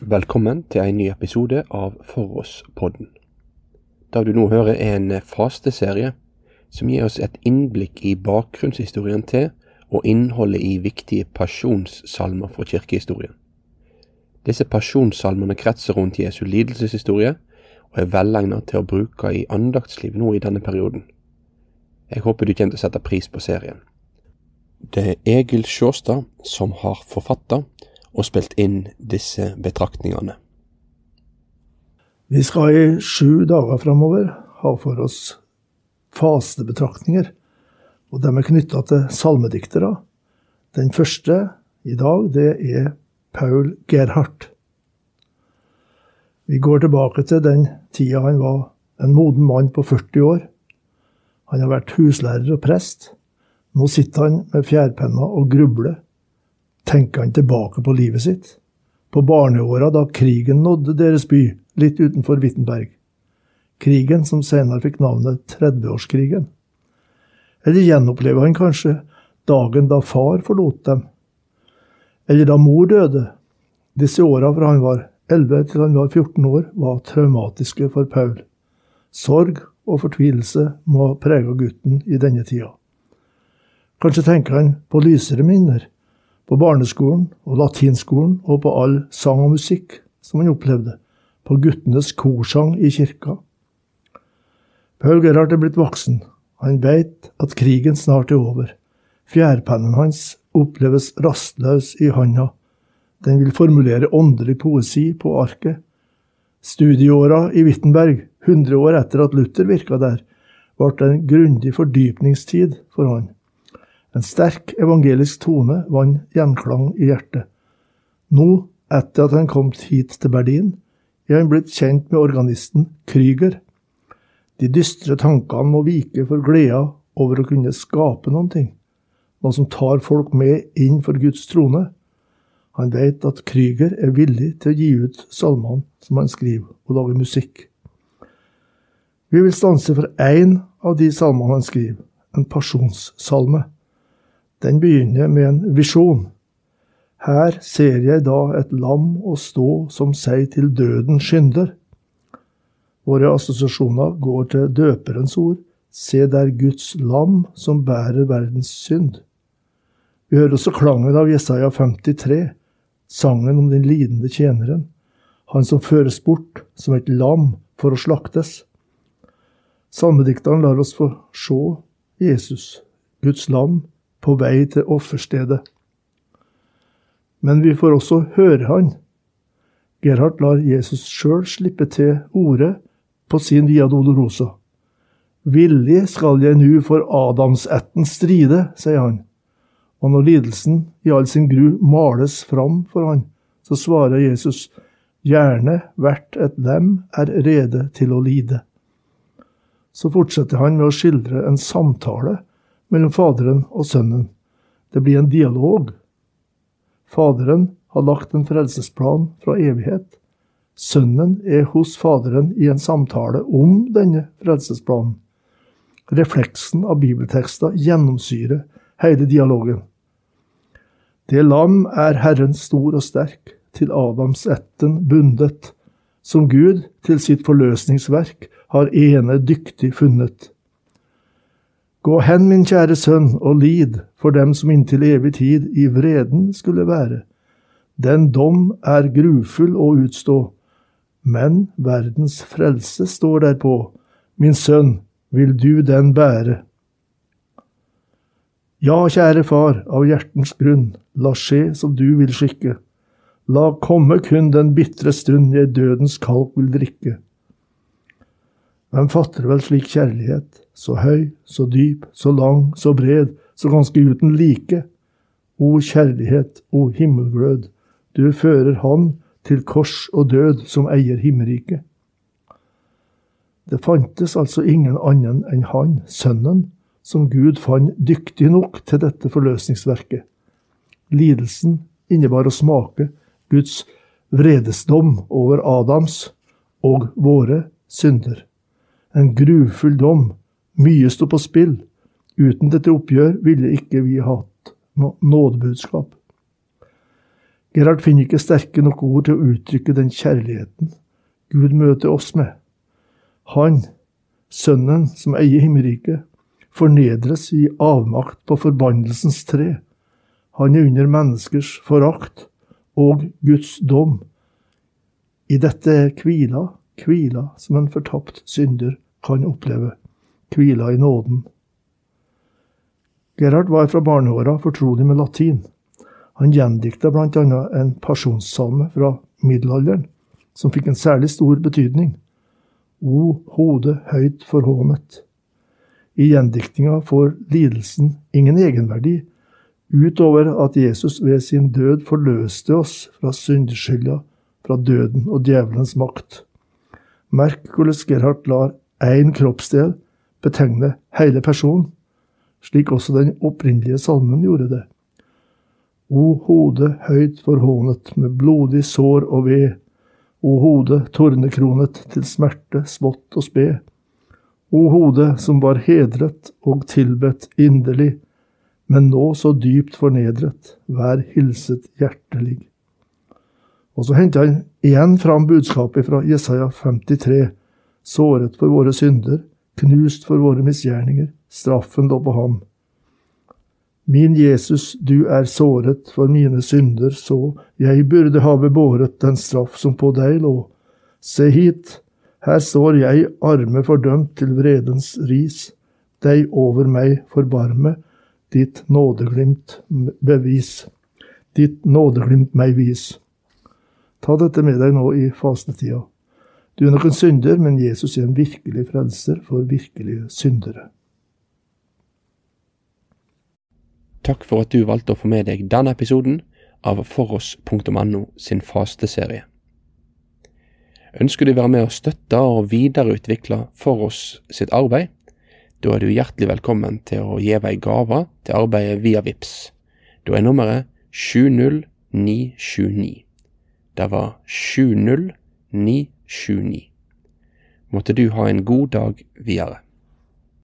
Velkommen til en ny episode av For oss-podden. Det du nå hører er en fasteserie som gir oss et innblikk i bakgrunnshistorien til og innholdet i viktige pasjonssalmer fra kirkehistorien. Disse pasjonssalmene kretser rundt Jesu lidelseshistorie og er velegnet til å bruke i andaktsliv nå i denne perioden. Jeg håper du kommer til å sette pris på serien. Det er Egil Sjåstad som har forfatta og spilt inn disse betraktningene. Vi skal i sju dager framover ha for oss fastebetraktninger, og de er knytta til salmediktere. Den første i dag, det er Paul Gerhardt. Vi går tilbake til den tida han var en moden mann på 40 år. Han har vært huslærer og prest. Nå sitter han med fjærpenna og grubler tenker han tilbake på livet sitt, på barneåra da krigen nådde deres by, litt utenfor Wittenberg. Krigen som senere fikk navnet 30-årskrigen. Eller gjenopplever han kanskje dagen da far forlot dem? Eller da mor døde? Disse åra fra han var 11 til han var 14 år, var traumatiske for Paul. Sorg og fortvilelse må ha prega gutten i denne tida. Kanskje tenker han på lysere minner, på barneskolen og latinskolen og på all sang og musikk som han opplevde, på guttenes korsang i kirka. Paul Gerhard er blitt voksen. Han veit at krigen snart er over. Fjærpennen hans oppleves rastløs i handa. Den vil formulere åndelig poesi på arket. Studieåra i Wittenberg, 100 år etter at Luther virka der, ble en grundig fordypningstid for han. En sterk evangelisk tone vant gjenklang i hjertet. Nå, etter at han kom hit til Berlin, er han blitt kjent med organisten Krüger. De dystre tankene må vike for gleda over å kunne skape noe, noe som tar folk med inn for Guds trone. Han vet at Krüger er villig til å gi ut salmene som han skriver, og lage musikk. Vi vil stanse for én av de salmene han skriver, en pasjonssalme. Den begynner med en visjon. Her ser jeg da et lam å stå som seg til døden skynder. Våre assosiasjoner går til døperens ord, se der Guds lam som bærer verdens synd. Vi hører også klangen av Jesaja 53, sangen om den lidende tjeneren, han som føres bort som et lam for å slaktes. Salmedikteren lar oss få se Jesus, Guds lam, på vei til offerstedet. Men vi får også høre han. Gerhard lar Jesus sjøl slippe til ordet på sin Via Dolorosa. Villig skal jeg nu for Adamsetten stride, sier han. Og når lidelsen i all sin gru males fram for han, så svarer Jesus, gjerne hvert et lem er rede til å lide. Så fortsetter han med å skildre en samtale mellom Faderen og Sønnen. Det blir en dialog. Faderen har lagt en frelsesplan fra evighet. Sønnen er hos Faderen i en samtale om denne frelsesplanen. Refleksen av bibeltekster gjennomsyrer hele dialogen. Det lam er Herren stor og sterk, til Adams etten bundet, som Gud til sitt forløsningsverk har ene dyktig funnet. Gå hen, min kjære sønn, og lid for dem som inntil evig tid i vreden skulle være. Den dom er grufull å utstå, men verdens frelse står derpå. Min sønn, vil du den bære? Ja, kjære far, av hjertens grunn, la skje som du vil skikke. La komme kun den bitre stund jeg dødens kalk vil drikke. Hvem fatter vel slik kjærlighet? så høy, så dyp, så lang, så bred, så ganske uten like. O kjærlighet, o himmelglød, du fører Han til kors og død som eier himmelriket. Det fantes altså ingen annen enn Han, Sønnen, som Gud fant dyktig nok til dette forløsningsverket. Lidelsen innebar å smake Guds vredesdom over Adams og våre synder. En grufull dom mye sto på spill. Uten dette oppgjør ville ikke vi hatt noe nådebudskap. Gerhard finner ikke sterke nok ord til å uttrykke den kjærligheten Gud møter oss med. Han, sønnen som eier himmelriket, fornedres i avmakt på forbannelsens tre. Han er under menneskers forakt og Guds dom. I dette er hvila, hvila som en fortapt synder kan oppleve, hvila i nåden. Gerhard var fra barneåra fortrolig med latin. Han gjendikta annet en pasjonssalme fra middelalderen, som fikk en særlig stor betydning. O hode høyt forhånet. I gjendiktinga får lidelsen ingen egenverdi, utover at Jesus ved sin død forløste oss fra syndeskylda, fra døden og djevelens makt. Merk hvordan Gerhard lar én kroppsdel betegner hele personen, slik også den opprinnelige salmen gjorde det. O hode høyt forhånet med blodig sår og ved, o hode tornekronet til smerte, smått og sped. O hode som var hedret og tilbedt inderlig, men nå så dypt fornedret, vær hilset hjertelig. Og så henter han igjen fram budskapet fra Jesaja 53, såret for våre synder, knust for våre misgjerninger, straffen lå på ham. Min Jesus, du er såret for mine synder, så jeg burde ha bebåret den straff som på deg lå. Se hit, her står jeg arme fordømt til vredens ris, deg over meg forbarme, ditt nådeglimt bevis. Ditt nådeglimt meg vis. Ta dette med deg nå i fastetida. Du er nok en synder, men Jesus er en virkelig frelser for virkelige syndere. Takk for at du valgte å få med deg denne episoden av foross.no sin fasteserie. Ønsker du å være med å støtte og videreutvikle Foross sitt arbeid? Da er du hjertelig velkommen til å gi ei gave til arbeidet via VIPS. Da er nummeret 70979. Det var 70979. Måtte du ha en god dag videre.